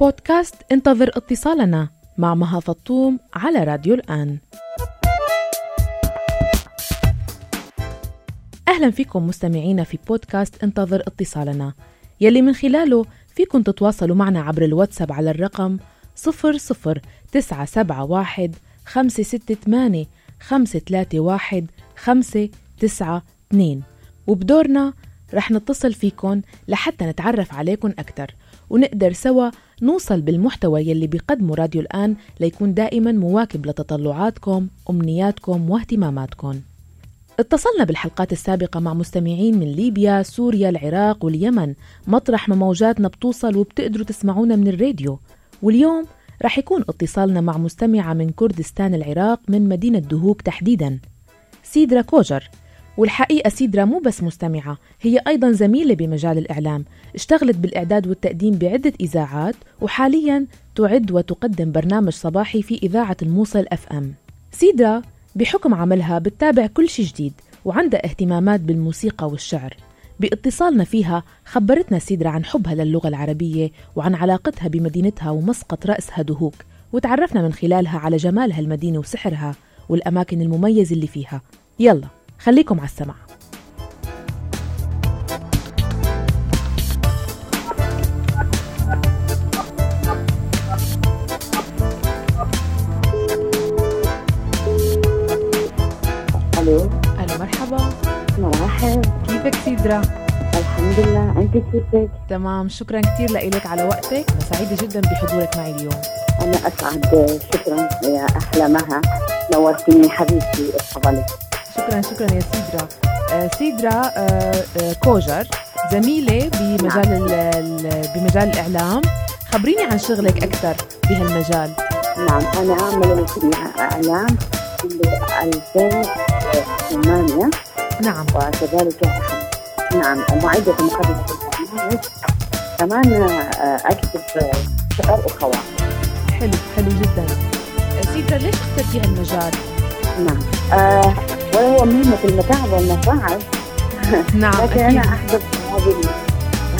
بودكاست انتظر اتصالنا مع مها فطوم على راديو الآن. أهلا فيكم مستمعينا في بودكاست انتظر اتصالنا. يلي من خلاله فيكم تتواصلوا معنا عبر الواتساب على الرقم 00971 568 531 592 وبدورنا رح نتصل فيكن لحتى نتعرف عليكن أكثر ونقدر سوا نوصل بالمحتوى يلي بيقدمه راديو الآن ليكون دائما مواكب لتطلعاتكم أمنياتكم واهتماماتكم. اتصلنا بالحلقات السابقة مع مستمعين من ليبيا، سوريا، العراق واليمن. مطرح ما موجاتنا بتوصل وبتقدروا تسمعونا من الراديو. واليوم رح يكون اتصالنا مع مستمعة من كردستان العراق من مدينة دهوك تحديدا. سيدرا كوجر. والحقيقة سيدرا مو بس مستمعة هي أيضا زميلة بمجال الإعلام. اشتغلت بالإعداد والتقديم بعدة إذاعات وحاليا تعد وتقدم برنامج صباحي في إذاعة الموصل FM. سيدرا بحكم عملها بتتابع كل شيء جديد وعندها اهتمامات بالموسيقى والشعر. باتصالنا فيها خبرتنا سيدرا عن حبها للغة العربية وعن علاقتها بمدينتها ومسقط رأسها دهوك وتعرفنا من خلالها على جمال هالمدينة وسحرها والأماكن المميزة اللي فيها. يلا خليكم على السمع سيدرا؟ الحمد لله. أنت كيفك؟ تمام. شكرا كثير لك على وقتك. وسعيدة جدا بحضورك معي اليوم. أنا أسعد. شكرا يا أحلى مها نورتيني حبيبتي. اتفضلي. شكرا شكرا يا سيدرا. آه، سيدرا آه، آه، كوجر زميلة بمجال ال- ال- بمجال الإعلام. خبريني عن شغلك أكثر بهالمجال. نعم. أنا عاملة في إعلام في 2008 نعم. وكذلك نعم معدة مقدمة البرنامج كمان اكتب شعر وخواطر حلو حلو جدا. سيدرا ليش اخترتي هالمجال؟ نعم آه وهو مهمة المتاعب والمصاعب. نعم لكن أنا احبب هذه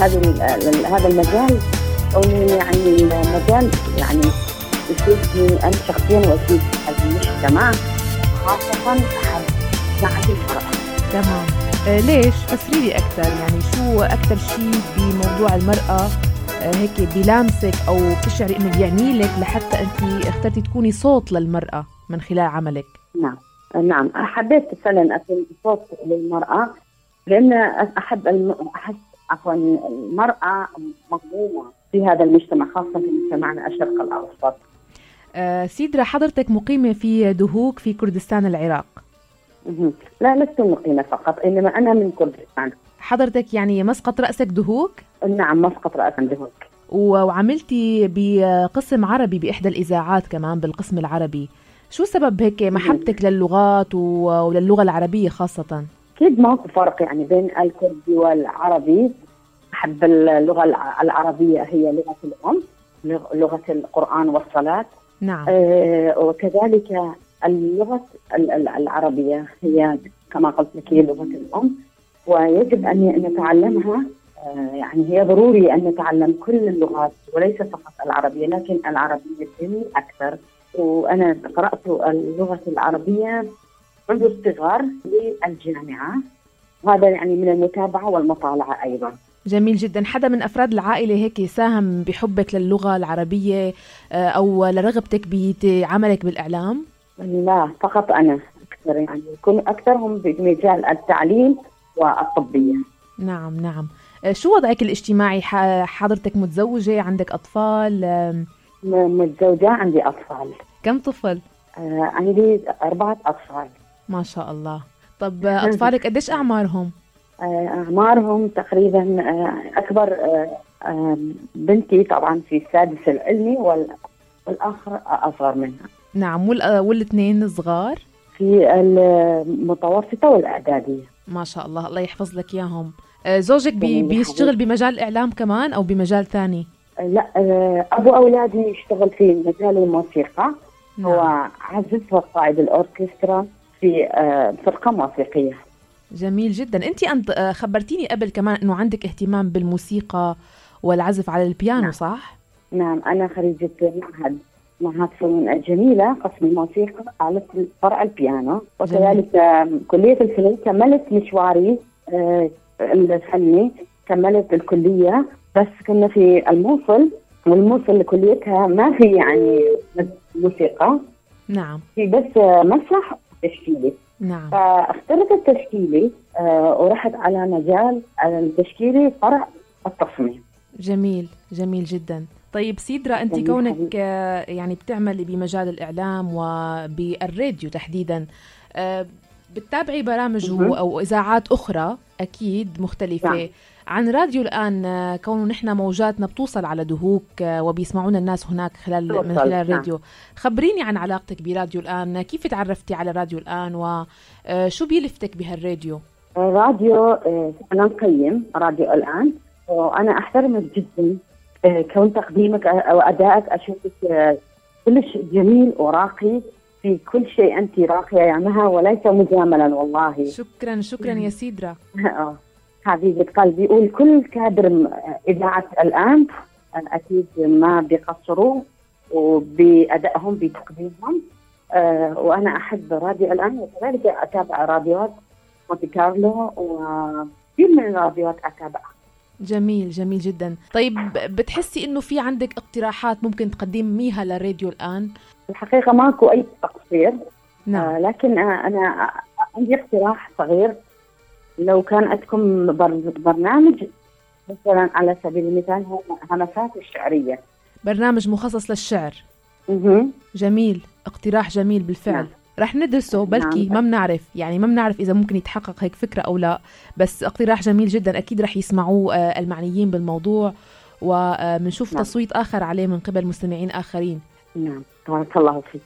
هذا ال- هذا المجال. أو يعني المجال يعني يفيدني أنا شخصيا ويفيد المجتمع خاصة ساعة المرأة تمام. ليش؟ فسري لي أكثر يعني شو أكثر شيء بموضوع المرأة آه، هيك بيلامسك أو بتشعري إنه بيعني لك لحتى أنت اخترتي تكوني صوت للمرأة من خلال عملك نعم نعم حبيت فعلا أكون صوت للمرأة لأن أحب الم... احس عفوا المرأة مظلومة في هذا المجتمع خاصة في مجتمعنا الشرق الأوسط آه، سيدرا حضرتك مقيمة في دهوك في كردستان العراق. لا لست مقيمة فقط إنما أنا من كردستان حضرتك يعني مسقط رأسك دهوك؟ نعم مسقط رأس دهوك. وعملتي بقسم عربي بإحدى الإذاعات كمان بالقسم العربي. شو سبب هيك محبتك للغات وللغة العربية خاصة؟ أكيد ماكو فرق يعني بين الكردي والعربي. أحب اللغة الع- العربية هي لغة الأم لغ- لغة القرآن والصلاة. نعم. آه وكذلك اللغة ال- ال- العربية هي كما قلت لك هي لغة الأم ويجب أن نتعلمها آه يعني هي ضروري أن نتعلم كل اللغات وليس فقط العربية لكن العربية أكثر. وأنا قرأت اللغة العربية منذ الصغر للجامعة وهذا يعني من المتابعة والمطالعة أيضا. جميل جدا. حدا من أفراد العائلة هيك ساهم بحبك للغة العربية آه، أو لرغبتك بعملك بالإعلام؟ لا فقط أنا أكثر يعني يكون أكثرهم بمجال التعليم والطبية. نعم نعم. آه، شو وضعك الاجتماعي؟ حضرتك متزوجة عندك أطفال؟ آم، م- متزوجة عندي أطفال. كم طفل؟ آه عندي أربعة أطفال. ما شاء الله. طب أطفالك قديش أعمارهم؟ آه أعمارهم تقريبا آه بنتي طبعا في السادس العلمي وال- والآخر أصغر منها. نعم آه، والاثنين صغار؟ في المتوسطة والإعدادية ما شاء الله الله يحفظ لك إياهم آه، زوجك بي بيشتغل. بمجال الإعلام كمان أو بمجال ثاني؟ آه لا أبو أولادي يشتغل في مجال الموسيقى هو عازف وقائد الأوركسترا في فرقة موسيقية جميل جدا أنت أنت خبرتيني قبل كمان إنه عندك اهتمام بالموسيقى والعزف على البيانو نعم. صح نعم أنا خريجة معهد معهد فنون الجميلة قسم الموسيقى على فرع البيانو. وكذلك كلية الفنون كملت مشواري آه، الفني كملت الكلية. بس كنا في الموصل والموصل لكليتها ما في يعني موسيقى. نعم. في بس مسرح تشكيلي. نعم. فاخترت التشكيلي آه، ورحت على مجال التشكيلي فرع التصميم. جميل جميل جدا. طيب سيدرا أنت جميل كونك. آه، يعني بتعملي بمجال الإعلام وبالراديو تحديدا آه، بتتابعي برامج. أو إذاعات أخرى أكيد مختلفة نعم. عن راديو الآن آه، كونه نحن موجاتنا بتوصل على دهوك وبيسمعونا الناس هناك خلال من خلال نعم. الراديو خبريني عن علاقتك براديو الآن كيف تعرفتي على راديو الآن وشو بيلفتك بهالراديو راديو أنا نقيم راديو الآن وأنا أحترمك جدا كون تقديمك أو أدائك أشوفك آه، كلش جميل وراقي. في كل شيء أنت راقية يا مها وليس مجاملا والله. شكرا شكرا يا سيدرا. آه، حبيبة قلبي. والكل كادر الآن آه، أكيد ما بيقصروا وبأدائهم بتقديمهم. آه، وأنا أحب راديو الآن وكذلك أتابع راديوات مونتي كارلو وكثير من الراديوات أتابعها. جميل جميل جدا. طيب بتحسي إنه في عندك اقتراحات ممكن تقدميها للراديو الآن؟ الحقيقة ماكو أي تقصير. نعم. آه، لكن آه، أنا عندي اقتراح صغير. لو كان عندكم بر- برنامج مثلا على سبيل المثال همسات الشعرية. برنامج مخصص للشعر. مهم. جميل اقتراح جميل بالفعل. نعم. رح ندرسه بلكي نعم. ما بنعرف يعني ما بنعرف إذا ممكن يتحقق هيك فكرة أو لا. بس اقتراح جميل جدا أكيد رح يسمعوه آه، المعنيين بالموضوع. وبنشوف نعم. تصويت آخر عليه من قبل مستمعين آخرين. نعم بارك الله فيك.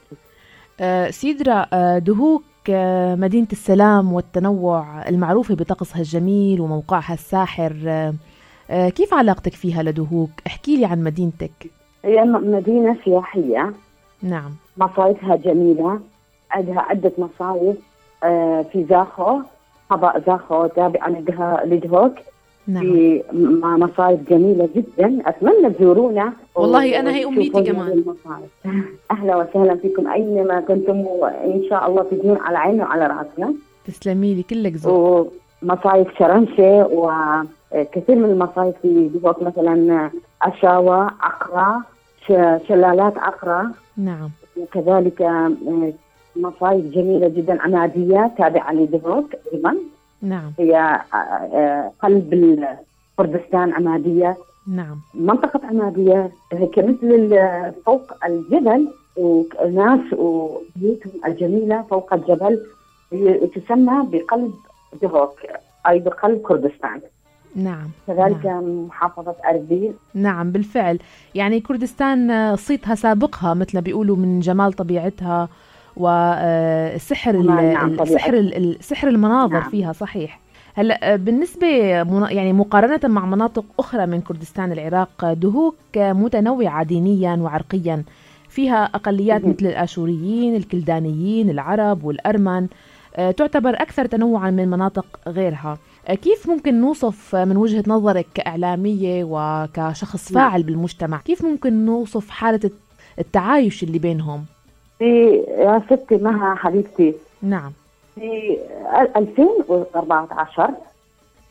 آه، سيدرا آه، دهوك آه، مدينة السلام والتنوع المعروفة بطقسها الجميل وموقعها الساحر. آه، آه، كيف علاقتك فيها لدهوك؟ احكي لي عن مدينتك. هي مدينة سياحية. نعم. مصايفها جميلة. عندها عدة مصايف آه، في زاخو قضاء زاخو تابعة لدهوك. نعم. في مصايف جميلة جدا. أتمنى تزورونا والله أنا هي أمنيتي كمان. أهلا وسهلا فيكم أينما كنتم وإن شاء الله تجون على عيننا وعلى رأسنا. تسلمي لي كلك ذوق ومصايف شرنشة وكثير من المصايف في دهوك. مثلا أشاوة عقرة شلالات عقرة نعم. وكذلك آه، مصايف جميلة جدا. عمادية تابعة لدهوك أيضا. نعم. هي آه، آه، قلب كردستان عمادية. نعم. منطقة عمادية هي كمثل فوق الجبل وناس وبيوتهم الجميلة فوق الجبل هي تسمى بقلب دهوك أي بقلب كردستان. نعم. كذلك نعم. محافظة أربيل نعم بالفعل. يعني كردستان آه، صيتها سابقها مثل ما بيقولوا من جمال طبيعتها وسحر نعم، نعم، سحر ال- ال- سحر المناظر نعم. فيها صحيح هلا آه، بالنسبة منا- يعني مقارنة مع مناطق أخرى من كردستان العراق آه، دهوك آه، متنوعة دينيا وعرقيا فيها أقليات مهم. مثل الآشوريين الكلدانيين العرب والأرمن آه، تعتبر أكثر تنوعا من مناطق غيرها آه، كيف ممكن نوصف آه، من وجهة نظرك كإعلامية وكشخص نعم. فاعل بالمجتمع كيف ممكن نوصف الت- التعايش اللي بينهم في يا ستي مها حبيبتي. نعم. في 2014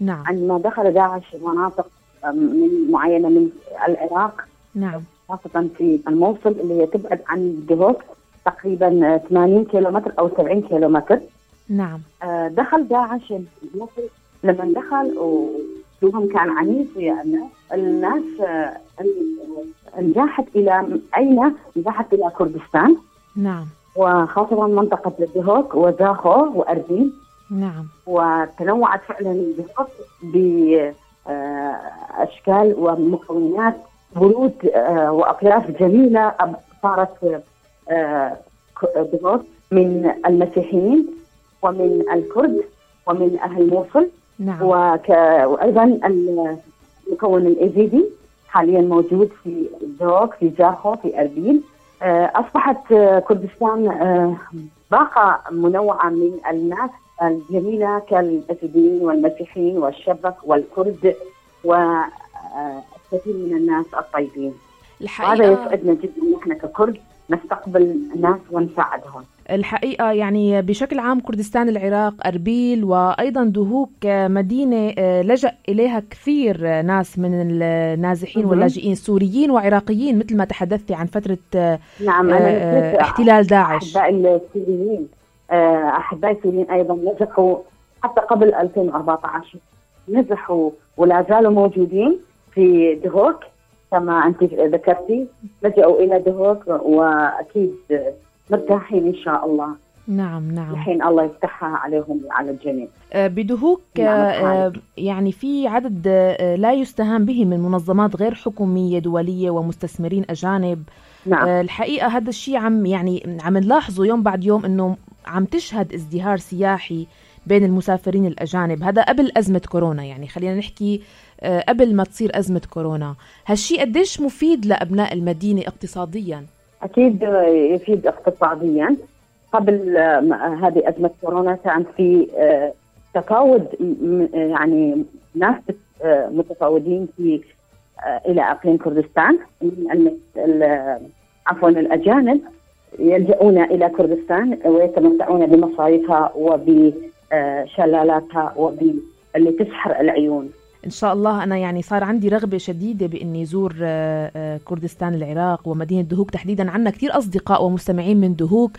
نعم. عندما دخل داعش مناطق من معينة من العراق. نعم. خاصة في الموصل اللي هي تبعد عن دهوك تقريبا 80 كيلومتر أو 70 كيلومتر. نعم. آه، دخل داعش. الموصل لما دخل واسلوبهم كان عنيف ويا الناس الناس آه، إلى أين؟ انزاحت إلى كردستان. نعم. وخاصة منطقة دهوك وزاخو واربيل نعم. وتنوعت فعلا دهوك باشكال ومكونات ورود آه، واطياف جميلة أب- صارت آه، دهوك من المسيحيين ومن الكرد ومن أهل موصل. نعم. وك... وأيضا المكون الايزيدي حاليا موجود في دوك في جاخو في اربيل آه، أصبحت آه، كردستان آه، باقة منوعة من الناس الجميلة كالاسيديين والمسيحيين والشبك والكرد والكثير من الناس الطيبين. الحقيقة هذا يسعدنا جدا نحن ككرد نستقبل الناس ونساعدهم. الحقيقة يعني بشكل عام كردستان العراق أربيل وأيضا دهوك مدينة آه، لجأ إليها كثير ناس من النازحين واللاجئين سوريين وعراقيين مثل ما تحدثتي عن فترة آه، نعم أنا احتلال داعش. أحبائي السوريين آه، أحبائي السوريين أيضا نجحوا حتى قبل 2014 نجحوا ولا زالوا موجودين في دهوك. كما أنت ذكرتي لجأوا إلى دهوك وأكيد مرتاحين إن شاء الله. نعم نعم. الحين الله يفتحها عليهم على الجميع. آه، بدهوك نعم آه، يعني في عدد آه، لا يستهان به من منظمات غير حكومية دولية ومستثمرين أجانب. نعم. الحقيقة هذا الشيء عم يعني عم نلاحظه يوم بعد يوم إنه عم تشهد ازدهار سياحي بين المسافرين الأجانب. هذا قبل أزمة كورونا يعني خلينا نحكي آه، قبل ما تصير أزمة كورونا. هالشيء قديش مفيد لأبناء المدينة اقتصاديا؟ أكيد يفيد اقتصاديا قبل آه، هذه أزمة كورونا كان في آه، تفاوض يعني ناس متفاوضين في إلى إقليم كردستان. من عفوا الأجانب يلجؤون إلى كردستان ويتمتعون بمصايفها وب شلالاتها وباللي تسحر العيون. إن شاء الله أنا يعني صار عندي رغبة شديدة بإني زور آه، آه، كردستان العراق ومدينة دهوك تحديدا. عنا كثير أصدقاء ومستمعين من دهوك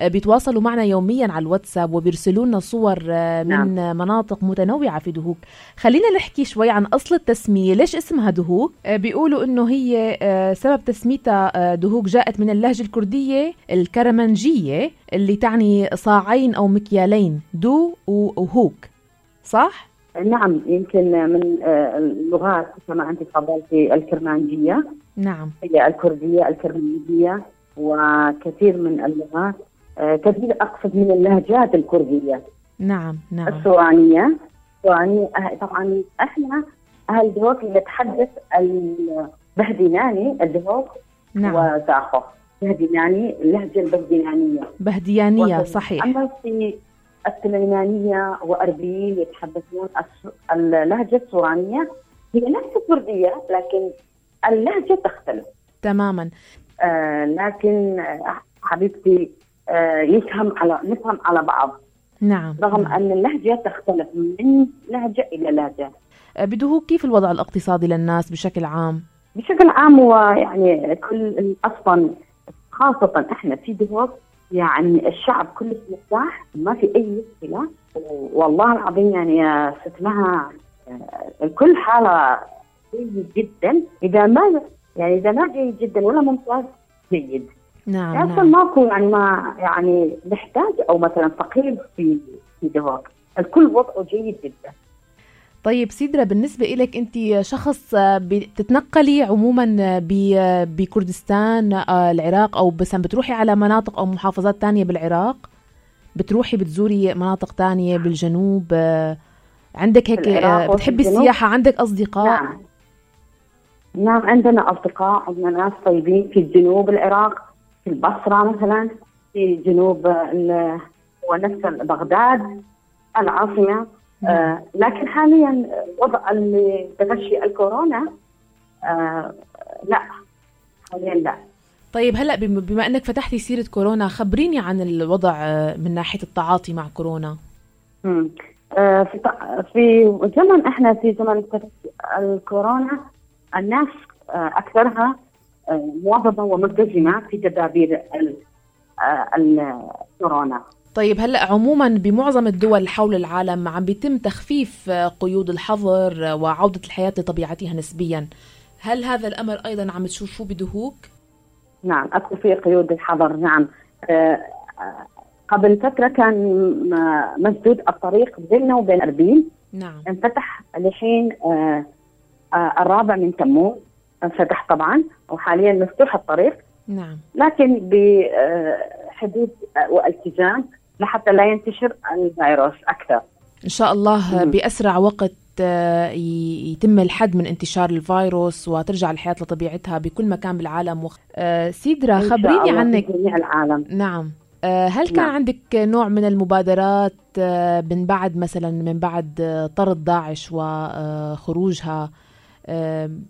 آه، بيتواصلوا معنا يوميا على الواتساب وبيرسلوا لنا صور من نعم. مناطق متنوعة في دهوك. خلينا نحكي شوي عن أصل التسمية. ليش اسمها دهوك؟ بيقولوا إنه هي سبب تسميتها دهوك جاءت من اللهجة الكردية الكرمنجيه اللي تعني صاعين أو مكيالين دو وهوك صح؟ نعم يمكن من آه، اللغات كما أنت تفضلتي الكرمانجية. نعم. هي الكردية الكرمانجية وكثير من اللغات آه، كثير أقصد من اللهجات الكردية. نعم نعم. السوانية السوانيه آه، طبعا إحنا أهل دهوك نتحدث البهديناني الدهوك نعم. وزاخو بهديناني اللهجة البهدينانية. بهديانية صحيح. اما في السليمانية وأربيل يتحدثون اللهجة السورانية. هي نفس الكردية لكن اللهجة تختلف. تماما. آه لكن آه، حبيبتي آه يفهم على نفهم على بعض. نعم. رغم أن اللهجة تختلف من لهجة إلى لهجة. آه، بدهوك كيف الوضع الاقتصادي للناس بشكل عام؟ بشكل عام هو يعني كل أصلا خاصة إحنا في دهوك يعني الشعب كله مرتاح ما في أي مشكلة. والله العظيم يعني يا ست مها آه، الكل حالة جيد جدا. إذا ما يعني إذا ما جيد جدا ولا ممتاز جيد. نعم يعني نعم. ماكو يعني ما يعني محتاج أو مثلا فقير في في دواء الكل وضعه جيد جدا. طيب سيدرا بالنسبة إلك أنت شخص بتتنقلي عموما بكردستان آه، العراق أو بس بتروحي على مناطق أو محافظات تانية بالعراق؟ بتروحي بتزوري مناطق تانية بالجنوب؟ آه، عندك هيك آه، بتحبي السياحة؟ عندك أصدقاء؟ نعم. نعم عندنا أصدقاء عندنا ناس طيبين في جنوب العراق في البصرة مثلا في جنوب ونفس بغداد العاصمة. آه لكن حاليا وضع تفشي الكورونا آه لا حاليا لا. طيب هلا بما إنك فتحتي سيرة كورونا خبريني عن الوضع آه، من ناحية التعاطي مع كورونا. امم آه في في زمن إحنا في زمن الكورونا الناس أكثرها مواظبة وملتزمة في تدابير الكورونا طيب هلا عموما بمعظم الدول حول العالم عم بيتم تخفيف قيود الحظر وعودة الحياة لطبيعتها نسبيا. هل هذا الأمر أيضا عم تشوفوه بدهوك؟ نعم أكو في قيود الحظر نعم. أه قبل فترة كان مسدود الطريق بيننا وبين أربيل. نعم. انفتح أه الرابع من تموز. انفتح طبعا وحاليا مفتوح الطريق. نعم. لكن بحدود وألتزام لحتى لا ينتشر الفيروس أكثر. إن شاء الله بأسرع وقت آه، يتم الحد من انتشار الفيروس وترجع الحياة لطبيعتها بكل مكان بالعالم. وخ... آه، سيدرا خبريني عنك. جميع العالم. نعم. آه، هل كان نعم. عندك نوع من المبادرات من بعد مثلا من بعد طرد داعش وخروجها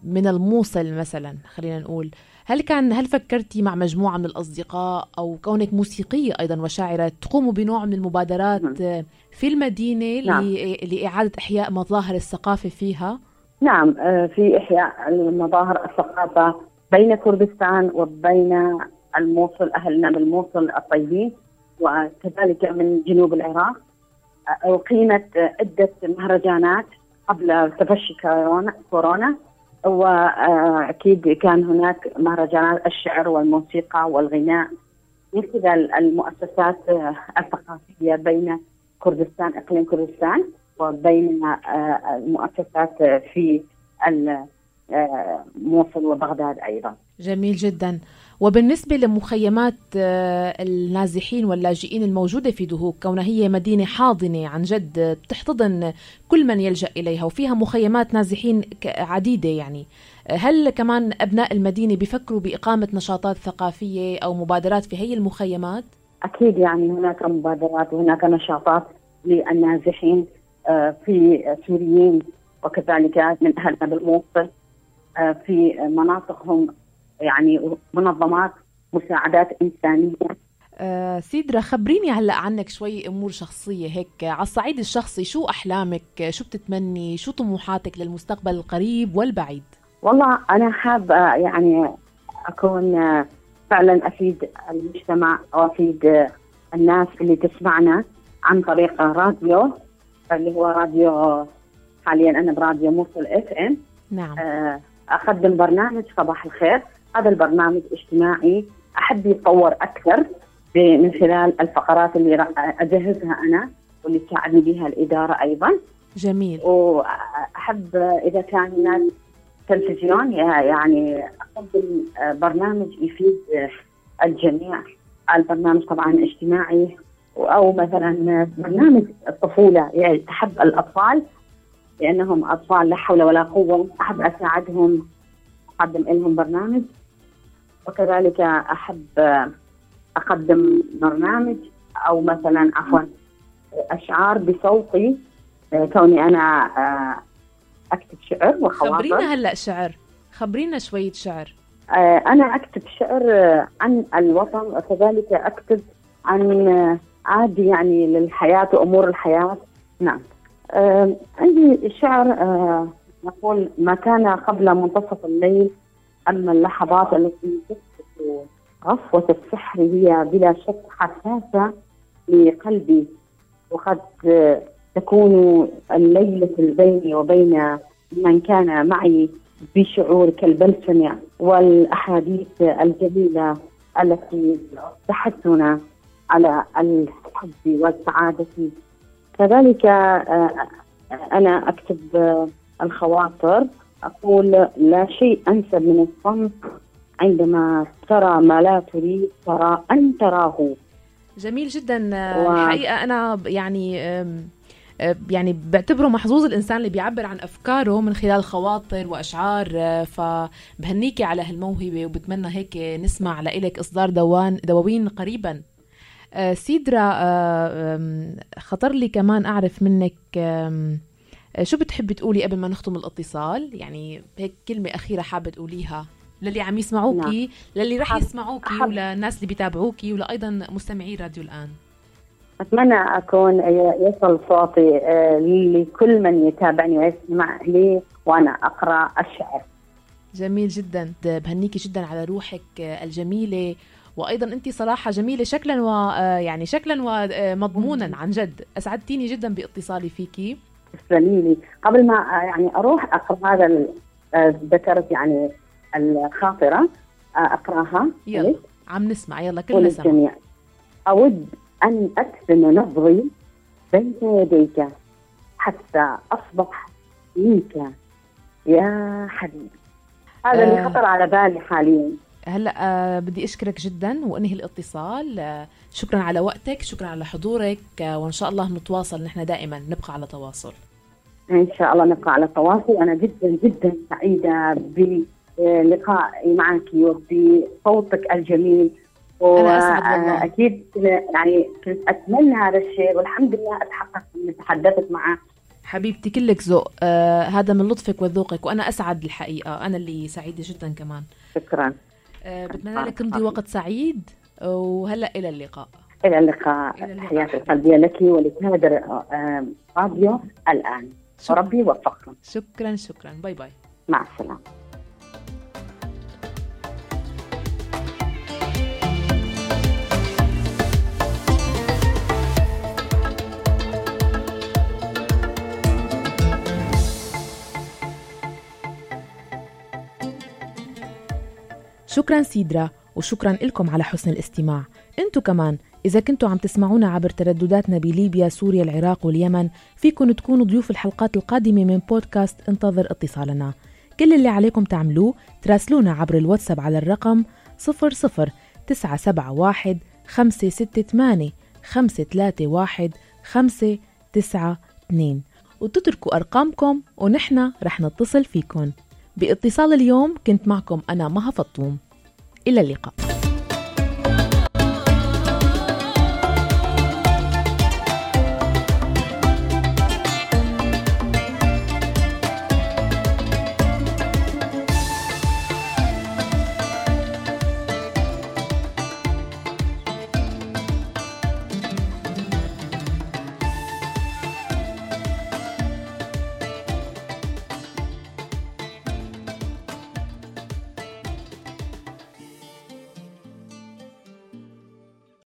من الموصل مثلا خلينا نقول هل كان هل فكرتي مع مجموعة من الأصدقاء أو كونك موسيقية أيضا وشاعرة تقوموا بنوع من المبادرات نعم. في المدينة نعم. ل- لإعادة إحياء مظاهر الثقافة فيها؟ نعم آه، في إحياء المظاهر الثقافة بين كردستان وبين الموصل أهلنا بالموصل الطيبين وكذلك من جنوب العراق آه، أقيمت عدة مهرجانات قبل تفشي كورونا وأكيد كان هناك مهرجانات الشعر والموسيقى والغناء من قبل المؤسسات الثقافية بين كردستان إقليم كردستان وبين آه، المؤسسات في الموصل وبغداد أيضا. جميل جدا. وبالنسبة لمخيمات آه، النازحين واللاجئين الموجودة في دهوك كونها هي مدينة حاضنة عن جد آه، بتحتضن كل من يلجأ إليها وفيها مخيمات نازحين عديدة يعني. آه، هل كمان أبناء المدينة بيفكروا بإقامة نشاطات ثقافية أو مبادرات في هي المخيمات؟ أكيد يعني هناك مبادرات وهناك نشاطات للنازحين آه، في سوريين وكذلك من أهلنا بالموصل آه، في مناطقهم يعني منظمات مساعدات إنسانية. آه، سيدرا خبريني هلأ عنك شوي أمور شخصية هيك. على الصعيد الشخصي شو أحلامك؟ شو بتتمني؟ شو طموحاتك للمستقبل القريب والبعيد؟ والله أنا حابة يعني أكون آه، فعلا أفيد المجتمع وأفيد آه، الناس اللي تسمعنا عن طريق راديو اللي هو راديو حاليا أنا براديو موصل إف إم. نعم. آه، أقدم برنامج صباح الخير. هذا البرنامج اجتماعي. أحب يتطور أكثر ب- من خلال الفقرات اللي راح أجهزها أنا واللي تساعدني بها الإدارة أيضا. جميل. وأحب إذا كان هناك تلفزيون يعني أقدم آه، برنامج يفيد الجميع. البرنامج طبعا اجتماعي. أو مثلا برنامج الطفولة يعني أحب الأطفال لأنهم أطفال لا حول ولا قوة. أحب أساعدهم أقدم لهم برنامج. وكذلك أحب آه، أقدم برنامج أو مثلا عفوا أشعار بصوتي. كوني أنا آه، أكتب شعر وخواطر. خبرينا هلأ شعر. خبرينا شوية شعر. آه، أنا أكتب شعر آه، عن الوطن وكذلك أكتب عن عادي يعني للحياة وأمور الحياة. نعم. آه، عندي شعر آه، يقول ما كان قبل منتصف الليل أما اللحظات التي تسقط غفوة السحر هي بلا شك حساسة لقلبي وقد تكون الليلة بيني وبين من كان معي بشعور كالبلسم والأحاديث الجميلة التي تحثنا على الحب والسعادة. كذلك آه، أنا أكتب آه، الخواطر أقول لا شيء أنسب من الصمت عندما ترى ما لا تريد ترى أن تراه. جميل جدا. و- الحقيقة أنا ب- يعني آه، يعني بعتبره محظوظ الإنسان اللي بيعبر عن أفكاره من خلال خواطر وأشعار فبهنيكي على هالموهبة وبتمنى هيك نسمع لإلك إصدار دوان دواوين قريبا. سيدرا آه، خطر لي كمان أعرف منك آه، شو بتحبي تقولي قبل ما نختم الاتصال؟ يعني هيك كلمة أخيرة حابة تقوليها. للي عم يسمعوكي للي رح يسمعوكي وللناس اللي بيتابعوكي ولايضا مستمعي راديو الآن. أتمنى أكون ي- يصل صوتي آه، لكل من يتابعني ويسمع لي وأنا أقرأ الشعر. جميل جدا. بهنيكي جدا على روحك الجميلة وأيضا انت صراحة جميلة شكلا ويعني شكلا ومضمونا عن جد. أسعدتيني جدا باتصالي فيكي تسلمي قبل ما آه، يعني أروح أقرأ هذا آه، ذكرت يعني الخاطرة آه، أقرأها. يلا عم نسمع. يلا كلنا وللجميع أود أن أكتم نبضي بين يديك حتى أصبح منك يا حبيبي. هذا اللي آه. خطر على بالي حاليا. هلا آه، بدي أشكرك جدا وأنهي الاتصال. آه، شكرا على وقتك شكرا على حضورك آه، وإن شاء الله نتواصل نحن دائما نبقى على تواصل. إن شاء الله نبقى على تواصل. أنا جدا جدا سعيدة بلقائي معك وبصوتك الجميل. وأكيد يعني كنت أتمنى هذا الشيء والحمد لله أتحقق إني تحدثت معك حبيبتي كلك ذوق. آه هذا من لطفك وذوقك وأنا أسعد الحقيقة. أنا اللي سعيدة جدا كمان. شكرا. بتمنى لك تمضي وقت سعيد وهلا إلى اللقاء. إلى اللقاء. تحياتي القلبية لك ولكادر آه، راديو الآن. وربي يوفقكم. شكرا شكرا. bye bye. مع السلامة. شكرا سيدرا وشكرا لكم على حسن الاستماع. إنتو كمان إذا كنتوا عم تسمعونا عبر تردداتنا بليبيا سوريا العراق واليمن فيكن تكونوا ضيوف الحلقات القادمة من بودكاست انتظر اتصالنا. كل اللي عليكم تعملوه تراسلونا عبر الواتساب على الرقم 00 971 568 531 592 وتتركوا أرقامكم ونحن رح نتصل فيكم باتصال اليوم كنت معكم أنا مها فطوم. إلى اللقاء.